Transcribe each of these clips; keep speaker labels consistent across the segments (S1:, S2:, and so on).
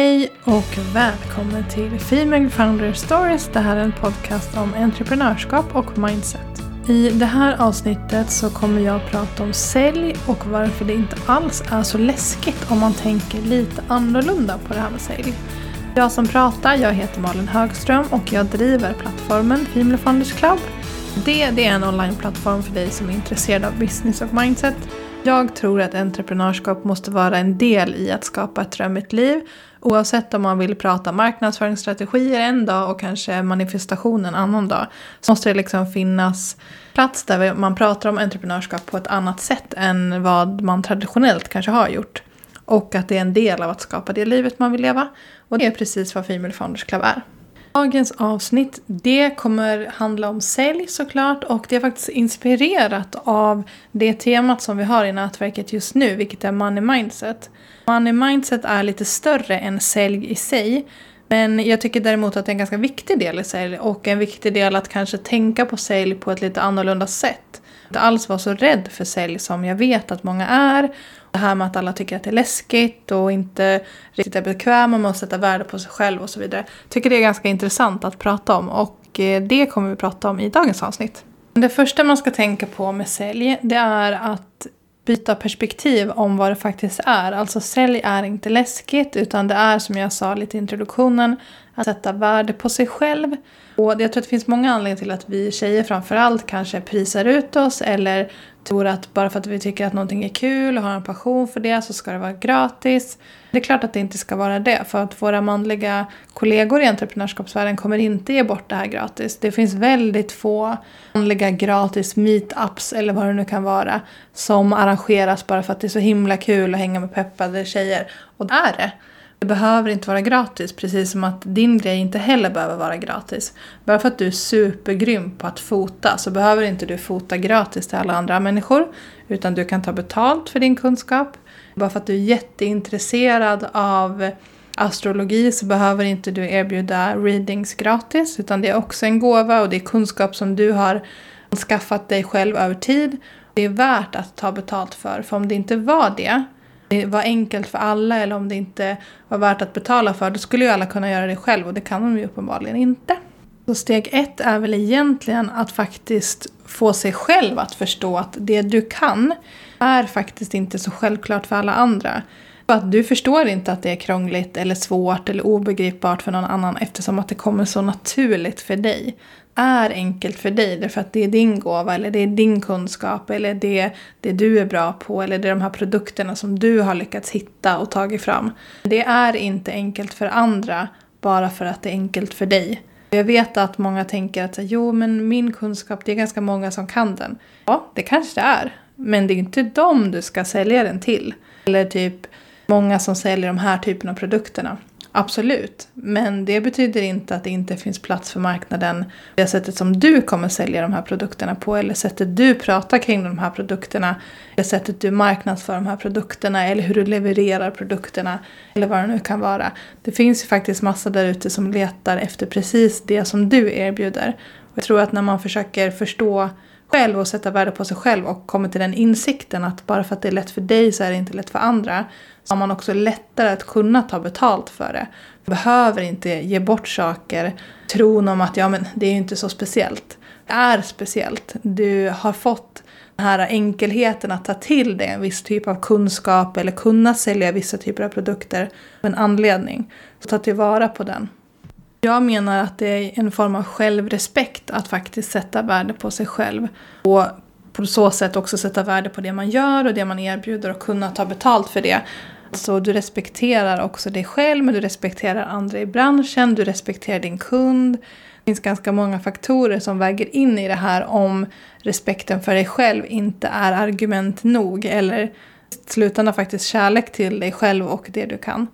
S1: Hej och välkommen till Female Founder Stories. Det här är en podcast om entreprenörskap och mindset. I det här avsnittet så kommer jag att prata om sälj och varför det inte alls är så läskigt om man tänker lite annorlunda på det här med sälj. Jag som pratar, jag heter Malin Högström och jag driver plattformen Female Founders Club. Det, det är en onlineplattform för dig som är intresserad av business och mindset. Jag tror att entreprenörskap måste vara en del i att skapa ett drömmigt liv. Oavsett om man vill prata marknadsföringsstrategier en dag och kanske manifestation en annan dag. Så måste det liksom finnas plats där man pratar om entreprenörskap på ett annat sätt än vad man traditionellt kanske har gjort. Och att det är en del av att skapa det livet man vill leva. Och det är precis vad Female Founders Club är. Dagens avsnitt det kommer handla om sälj såklart och det är faktiskt inspirerat av det temat som vi har i nätverket just nu vilket är money mindset. Money mindset är lite större än sälj i sig men jag tycker däremot att det är en ganska viktig del i sälj och en viktig del att kanske tänka på sälj på ett lite annorlunda sätt. Inte alls vara så rädd för sälj som jag vet att många är det här med att alla tycker att det är läskigt och inte riktigt är bekväma med att sätta värde på sig själv och så vidare. Tycker det är ganska intressant att prata om och eh, det kommer vi prata om i dagens avsnitt. Det första man ska tänka på med sälj det är att byta perspektiv om vad det faktiskt är. Alltså sälj är inte läskigt utan det är som jag sa lite i introduktionen att sätta värde på sig själv. Och jag tror att det finns många anledningar till att vi tjejer framförallt kanske prisar ut oss eller tror att bara för att vi tycker att någonting är kul och har en passion för det så ska det vara gratis. Det är klart att det inte ska vara det för att våra manliga kollegor i entreprenörskapsvärlden kommer inte ge bort det här gratis. Det finns väldigt få manliga gratis meetups eller vad det nu kan vara som arrangeras bara för att det är så himla kul att hänga med peppade tjejer. Och det är det. Det behöver inte vara gratis, precis som att din grej inte heller behöver vara gratis. Bara för att du är supergrym på att fota så behöver inte du fota gratis till alla andra människor. Utan du kan ta betalt för din kunskap. Bara för att du är jätteintresserad av astrologi så behöver inte du erbjuda readings gratis. Utan det är också en gåva och det är kunskap som du har skaffat dig själv över tid. Det är värt att ta betalt för. För om det inte var det det var enkelt för alla eller om det inte var värt att betala för, då skulle ju alla kunna göra det själv och det kan de ju uppenbarligen inte. Så steg ett är väl egentligen att faktiskt få sig själv att förstå att det du kan är faktiskt inte så självklart för alla andra. För att du förstår inte att det är krångligt eller svårt eller obegripbart för någon annan eftersom att det kommer så naturligt för dig är enkelt för dig därför att det är din gåva eller det är din kunskap eller det, det du är bra på eller det är de här produkterna som du har lyckats hitta och tagit fram. Det är inte enkelt för andra bara för att det är enkelt för dig. Jag vet att många tänker att jo men min kunskap, det är ganska många som kan den. Ja, det kanske det är. Men det är inte dem du ska sälja den till. Eller typ många som säljer de här typen av produkterna. Absolut, men det betyder inte att det inte finns plats för marknaden. Det sättet som du kommer sälja de här produkterna på eller sättet du pratar kring de här produkterna. Det sättet du marknadsför de här produkterna eller hur du levererar produkterna. Eller vad det nu kan vara. Det finns ju faktiskt massa där ute som letar efter precis det som du erbjuder. Och jag tror att när man försöker förstå själv och sätta värde på sig själv och kommer till den insikten att bara för att det är lätt för dig så är det inte lätt för andra har man också lättare att kunna ta betalt för det. Man behöver inte ge bort saker tron om att ja, men det är inte så speciellt. Det är speciellt. Du har fått den här enkelheten att ta till dig en viss typ av kunskap eller kunna sälja vissa typer av produkter av en anledning. Så ta tillvara på den. Jag menar att det är en form av självrespekt att faktiskt sätta värde på sig själv. Och på så sätt också sätta värde på det man gör och det man erbjuder och kunna ta betalt för det. Så du respekterar också dig själv, men du respekterar andra i branschen, du respekterar din kund. Det finns ganska många faktorer som väger in i det här om respekten för dig själv inte är argument nog eller i slutändan faktiskt kärlek till dig själv och det du kan.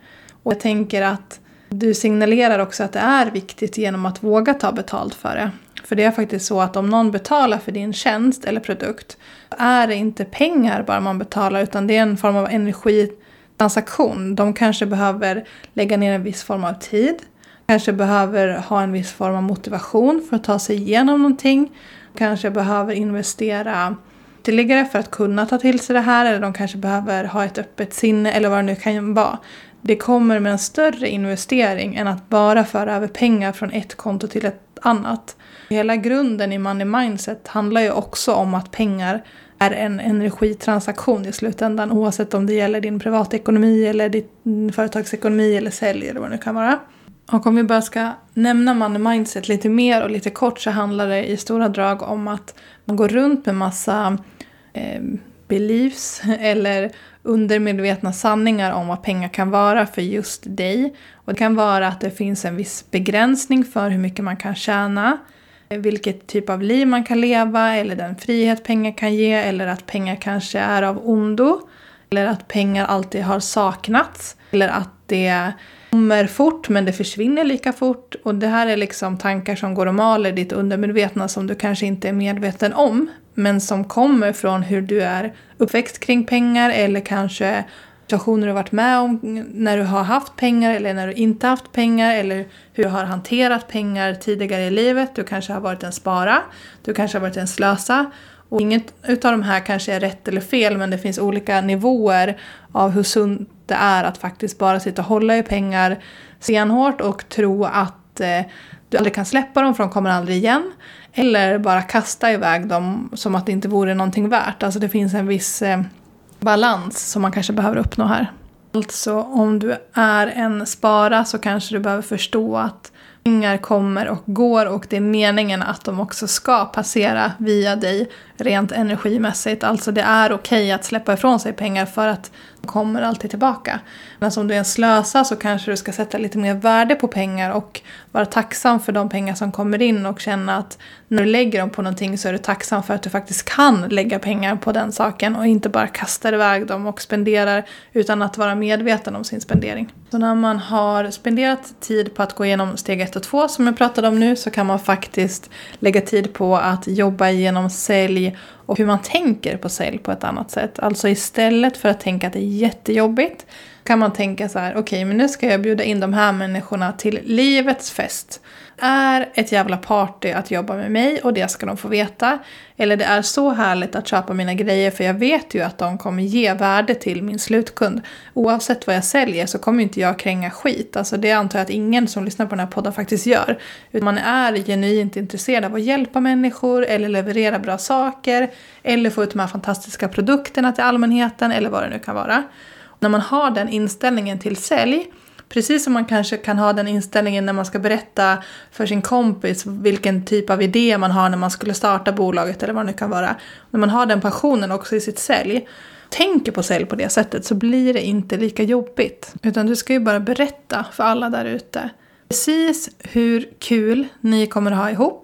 S1: Och jag tänker att du signalerar också att det är viktigt genom att våga ta betalt för det. För det är faktiskt så att om någon betalar för din tjänst eller produkt är det inte pengar bara man betalar utan det är en form av energi transaktion. De kanske behöver lägga ner en viss form av tid. Kanske behöver ha en viss form av motivation för att ta sig igenom någonting. Kanske behöver investera ytterligare för att kunna ta till sig det här. Eller de kanske behöver ha ett öppet sinne eller vad det nu kan vara. det kommer med en större investering än att bara föra över pengar från ett konto till ett annat. Hela grunden i money mindset handlar ju också om att pengar är en energitransaktion i slutändan oavsett om det gäller din privatekonomi eller din företagsekonomi eller sälj eller vad det nu kan vara. Och om vi bara ska nämna money mindset lite mer och lite kort så handlar det i stora drag om att man går runt med massa eh, beliefs eller undermedvetna sanningar om vad pengar kan vara för just dig. Och det kan vara att det finns en viss begränsning för hur mycket man kan tjäna, vilket typ av liv man kan leva eller den frihet pengar kan ge eller att pengar kanske är av ondo. Eller att pengar alltid har saknats. Eller att det kommer fort men det försvinner lika fort. Och det här är liksom tankar som går och maler ditt undermedvetna som du kanske inte är medveten om. Men som kommer från hur du är uppväxt kring pengar eller kanske situationer du varit med om när du har haft pengar eller när du inte haft pengar eller hur du har hanterat pengar tidigare i livet. Du kanske har varit en spara, du kanske har varit en slösa. Och inget utav de här kanske är rätt eller fel men det finns olika nivåer av hur sunt det är att faktiskt bara sitta och hålla i pengar stenhårt och tro att eh, du aldrig kan släppa dem för de kommer aldrig igen. Eller bara kasta iväg dem som att det inte vore någonting värt. Alltså det finns en viss eh, balans som man kanske behöver uppnå här. Alltså om du är en spara så kanske du behöver förstå att pengar kommer och går och det är meningen att de också ska passera via dig rent energimässigt. Alltså det är okej okay att släppa ifrån sig pengar för att kommer alltid tillbaka. Men om du är en slösa så kanske du ska sätta lite mer värde på pengar och vara tacksam för de pengar som kommer in och känna att när du lägger dem på någonting så är du tacksam för att du faktiskt kan lägga pengar på den saken och inte bara kastar iväg dem och spenderar utan att vara medveten om sin spendering. Så när man har spenderat tid på att gå igenom steg 1 och 2 som jag pratade om nu så kan man faktiskt lägga tid på att jobba igenom sälj och hur man tänker på sälj på ett annat sätt. Alltså istället för att tänka att det är jättejobbigt kan man tänka så här, okej okay, men nu ska jag bjuda in de här människorna till livets fest är ett jävla party att jobba med mig och det ska de få veta. Eller det är så härligt att köpa mina grejer för jag vet ju att de kommer ge värde till min slutkund. Oavsett vad jag säljer så kommer inte jag kränga skit. Alltså det antar jag att ingen som lyssnar på den här podden faktiskt gör. Utan man är genuint intresserad av att hjälpa människor eller leverera bra saker. Eller få ut de här fantastiska produkterna till allmänheten eller vad det nu kan vara. Och när man har den inställningen till sälj Precis som man kanske kan ha den inställningen när man ska berätta för sin kompis vilken typ av idé man har när man skulle starta bolaget eller vad det nu kan vara. När man har den passionen också i sitt sälj, tänker på sälj på det sättet så blir det inte lika jobbigt. Utan du ska ju bara berätta för alla där ute precis hur kul ni kommer att ha ihop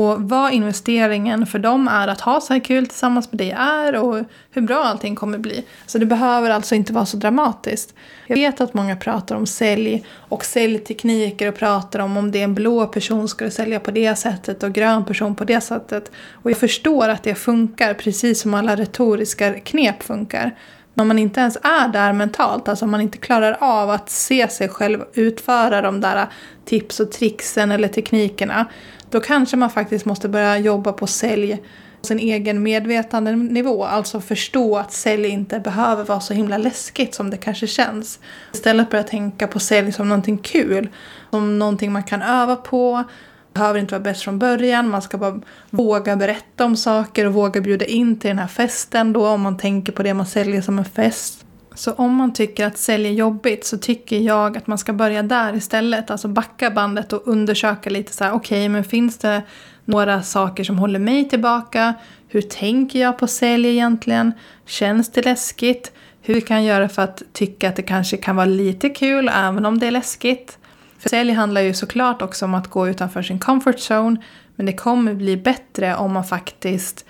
S1: och vad investeringen för dem är att ha så här kul tillsammans med dig är och hur bra allting kommer bli. Så det behöver alltså inte vara så dramatiskt. Jag vet att många pratar om sälj och säljtekniker och pratar om om det är en blå person ska du sälja på det sättet och grön person på det sättet. Och jag förstår att det funkar precis som alla retoriska knep funkar. Men om man inte ens är där mentalt, alltså om man inte klarar av att se sig själv utföra de där tips och tricksen eller teknikerna då kanske man faktiskt måste börja jobba på sälj på sin egen medvetandenivå. Alltså förstå att sälj inte behöver vara så himla läskigt som det kanske känns. Istället börja tänka på sälj som någonting kul. Som någonting man kan öva på. Det behöver inte vara bäst från början. Man ska bara våga berätta om saker och våga bjuda in till den här festen då om man tänker på det man säljer som en fest. Så om man tycker att sälj är jobbigt så tycker jag att man ska börja där istället. Alltså backa bandet och undersöka lite så här, okej okay, men finns det några saker som håller mig tillbaka? Hur tänker jag på sälj egentligen? Känns det läskigt? Hur kan jag göra för att tycka att det kanske kan vara lite kul även om det är läskigt? För sälj handlar ju såklart också om att gå utanför sin comfort zone. Men det kommer bli bättre om man faktiskt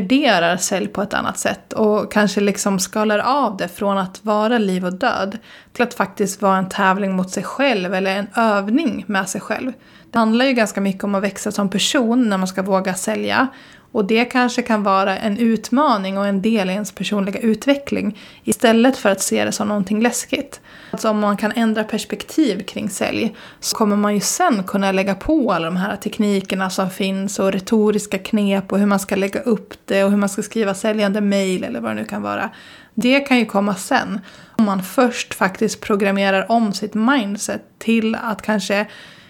S1: värderar sälj på ett annat sätt och kanske liksom skalar av det från att vara liv och död till att faktiskt vara en tävling mot sig själv eller en övning med sig själv. Det handlar ju ganska mycket om att växa som person när man ska våga sälja och det kanske kan vara en utmaning och en del i ens personliga utveckling istället för att se det som någonting läskigt. Alltså om man kan ändra perspektiv kring sälj så kommer man ju sen kunna lägga på alla de här teknikerna som finns och retoriska knep och hur man ska lägga upp det och hur man ska skriva säljande mejl eller vad det nu kan vara. Det kan ju komma sen. Om man först faktiskt programmerar om sitt mindset till att kanske,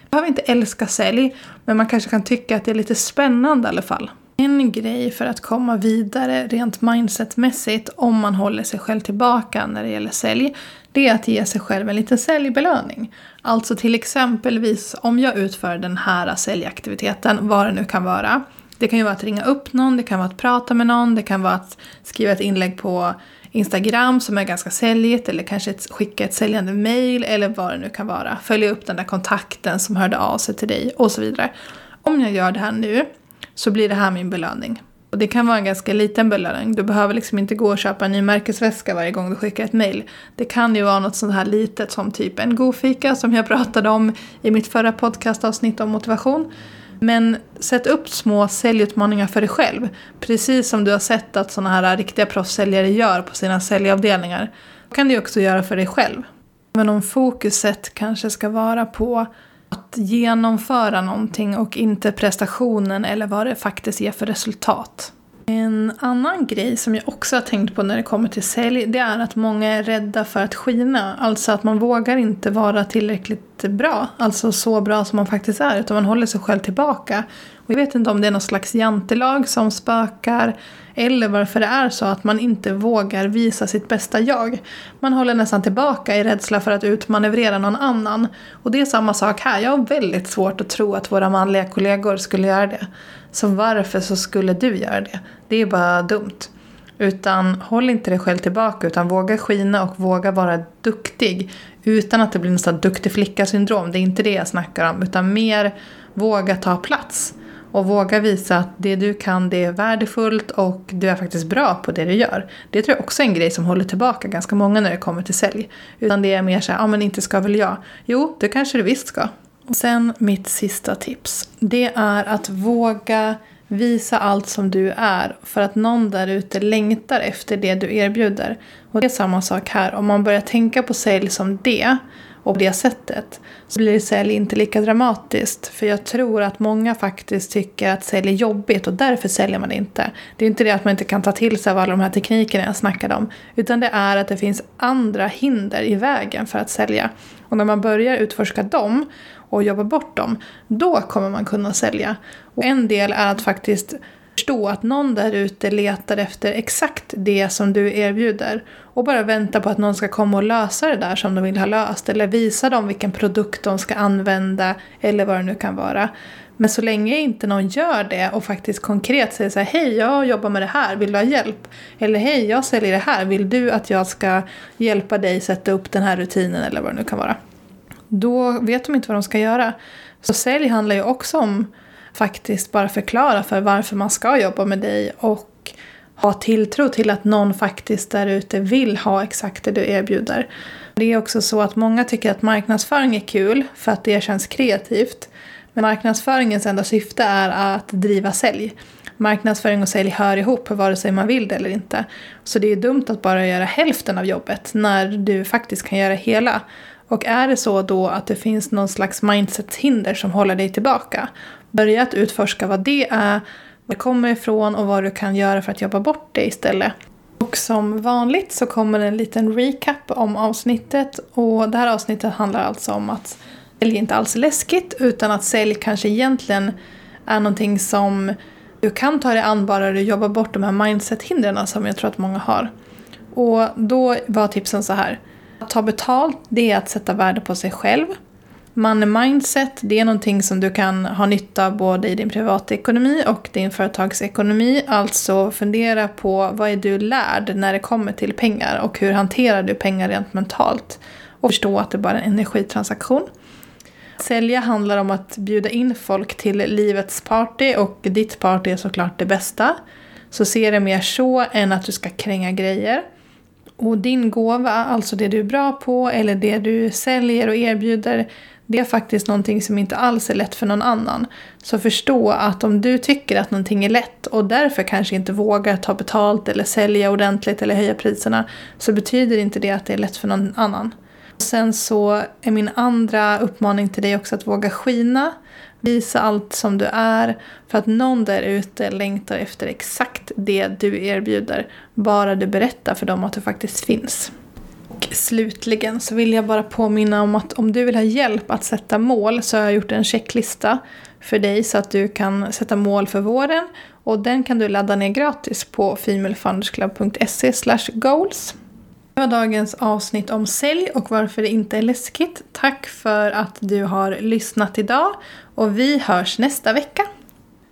S1: behöver inte älska sälj, men man kanske kan tycka att det är lite spännande i alla fall. En grej för att komma vidare rent mindsetmässigt om man håller sig själv tillbaka när det gäller sälj, det är att ge sig själv en liten säljbelöning. Alltså till exempelvis om jag utför den här säljaktiviteten, vad det nu kan vara. Det kan ju vara att ringa upp någon, det kan vara att prata med någon, det kan vara att skriva ett inlägg på Instagram som är ganska säljigt eller kanske ett, skicka ett säljande mail eller vad det nu kan vara. Följa upp den där kontakten som hörde av sig till dig och så vidare. Om jag gör det här nu så blir det här min belöning. Och det kan vara en ganska liten belöning. Du behöver liksom inte gå och köpa en ny märkesväska varje gång du skickar ett mail. Det kan ju vara något sånt här litet som typ en god fika som jag pratade om i mitt förra podcastavsnitt om motivation. Men sätt upp små säljutmaningar för dig själv. Precis som du har sett att sådana här riktiga proffssäljare gör på sina säljavdelningar. Det kan du också göra för dig själv. Men om fokuset kanske ska vara på att genomföra någonting och inte prestationen eller vad det faktiskt ger för resultat. En annan grej som jag också har tänkt på när det kommer till sälj, det är att många är rädda för att skina. Alltså att man vågar inte vara tillräckligt bra, alltså så bra som man faktiskt är, utan man håller sig själv tillbaka. Och jag vet inte om det är någon slags jantelag som spökar, eller varför det är så att man inte vågar visa sitt bästa jag. Man håller nästan tillbaka i rädsla för att utmanövrera någon annan. Och det är samma sak här, jag har väldigt svårt att tro att våra manliga kollegor skulle göra det. Så varför så skulle du göra det? Det är bara dumt. Utan håll inte dig själv tillbaka utan våga skina och våga vara duktig. Utan att det blir något duktig flicka-syndrom. Det är inte det jag snackar om. Utan mer våga ta plats. Och våga visa att det du kan det är värdefullt och du är faktiskt bra på det du gör. Det tror jag också är en grej som håller tillbaka ganska många när det kommer till sälj. Utan det är mer så här, ja men inte ska väl jag. Jo, det kanske du visst ska. Och sen mitt sista tips. Det är att våga visa allt som du är för att någon där ute längtar efter det du erbjuder. Och det är samma sak här. Om man börjar tänka på sälj som det och på det sättet så blir sälj inte lika dramatiskt. För jag tror att många faktiskt tycker att sälj är jobbigt och därför säljer man inte. Det är inte det att man inte kan ta till sig av alla de här teknikerna jag snackade om. Utan det är att det finns andra hinder i vägen för att sälja. Och när man börjar utforska dem och jobba bort dem, då kommer man kunna sälja. Och en del är att faktiskt förstå att någon där ute letar efter exakt det som du erbjuder och bara väntar på att någon ska komma och lösa det där som de vill ha löst eller visa dem vilken produkt de ska använda eller vad det nu kan vara. Men så länge inte någon gör det och faktiskt konkret säger så här, hej jag jobbar med det här, vill du ha hjälp? Eller hej jag säljer det här, vill du att jag ska hjälpa dig sätta upp den här rutinen eller vad det nu kan vara då vet de inte vad de ska göra. Så sälj handlar ju också om faktiskt bara förklara för varför man ska jobba med dig och ha tilltro till att någon faktiskt där ute vill ha exakt det du erbjuder. Det är också så att många tycker att marknadsföring är kul för att det känns kreativt. Men marknadsföringens enda syfte är att driva sälj. Marknadsföring och sälj hör ihop vare sig man vill det eller inte. Så det är dumt att bara göra hälften av jobbet när du faktiskt kan göra hela. Och är det så då att det finns någon slags mindset-hinder som håller dig tillbaka, börja att utforska vad det är, var det kommer ifrån och vad du kan göra för att jobba bort det istället. Och som vanligt så kommer en liten recap om avsnittet och det här avsnittet handlar alltså om att sälj inte alls är läskigt utan att sälj kanske egentligen är någonting som du kan ta dig an bara du jobbar bort de här mindset-hindren som jag tror att många har. Och då var tipsen så här. Att ta betalt, det är att sätta värde på sig själv. Money mindset, det är någonting som du kan ha nytta av både i din privatekonomi och din företagsekonomi. Alltså fundera på vad är du lärd när det kommer till pengar och hur hanterar du pengar rent mentalt. Och förstå att det bara är en energitransaktion. Sälja handlar om att bjuda in folk till livets party och ditt party är såklart det bästa. Så se det mer så än att du ska kränga grejer. Och din gåva, alltså det du är bra på eller det du säljer och erbjuder, det är faktiskt någonting som inte alls är lätt för någon annan. Så förstå att om du tycker att någonting är lätt och därför kanske inte vågar ta betalt eller sälja ordentligt eller höja priserna så betyder inte det att det är lätt för någon annan. Sen så är min andra uppmaning till dig också att våga skina. Visa allt som du är för att någon där ute längtar efter exakt det du erbjuder. Bara du berättar för dem att du faktiskt finns. Och slutligen så vill jag bara påminna om att om du vill ha hjälp att sätta mål så har jag gjort en checklista för dig så att du kan sätta mål för våren. Och den kan du ladda ner gratis på femalefoundersclub.se goals. Det var dagens avsnitt om sälj och varför det inte är läskigt. Tack för att du har lyssnat idag och vi hörs nästa vecka.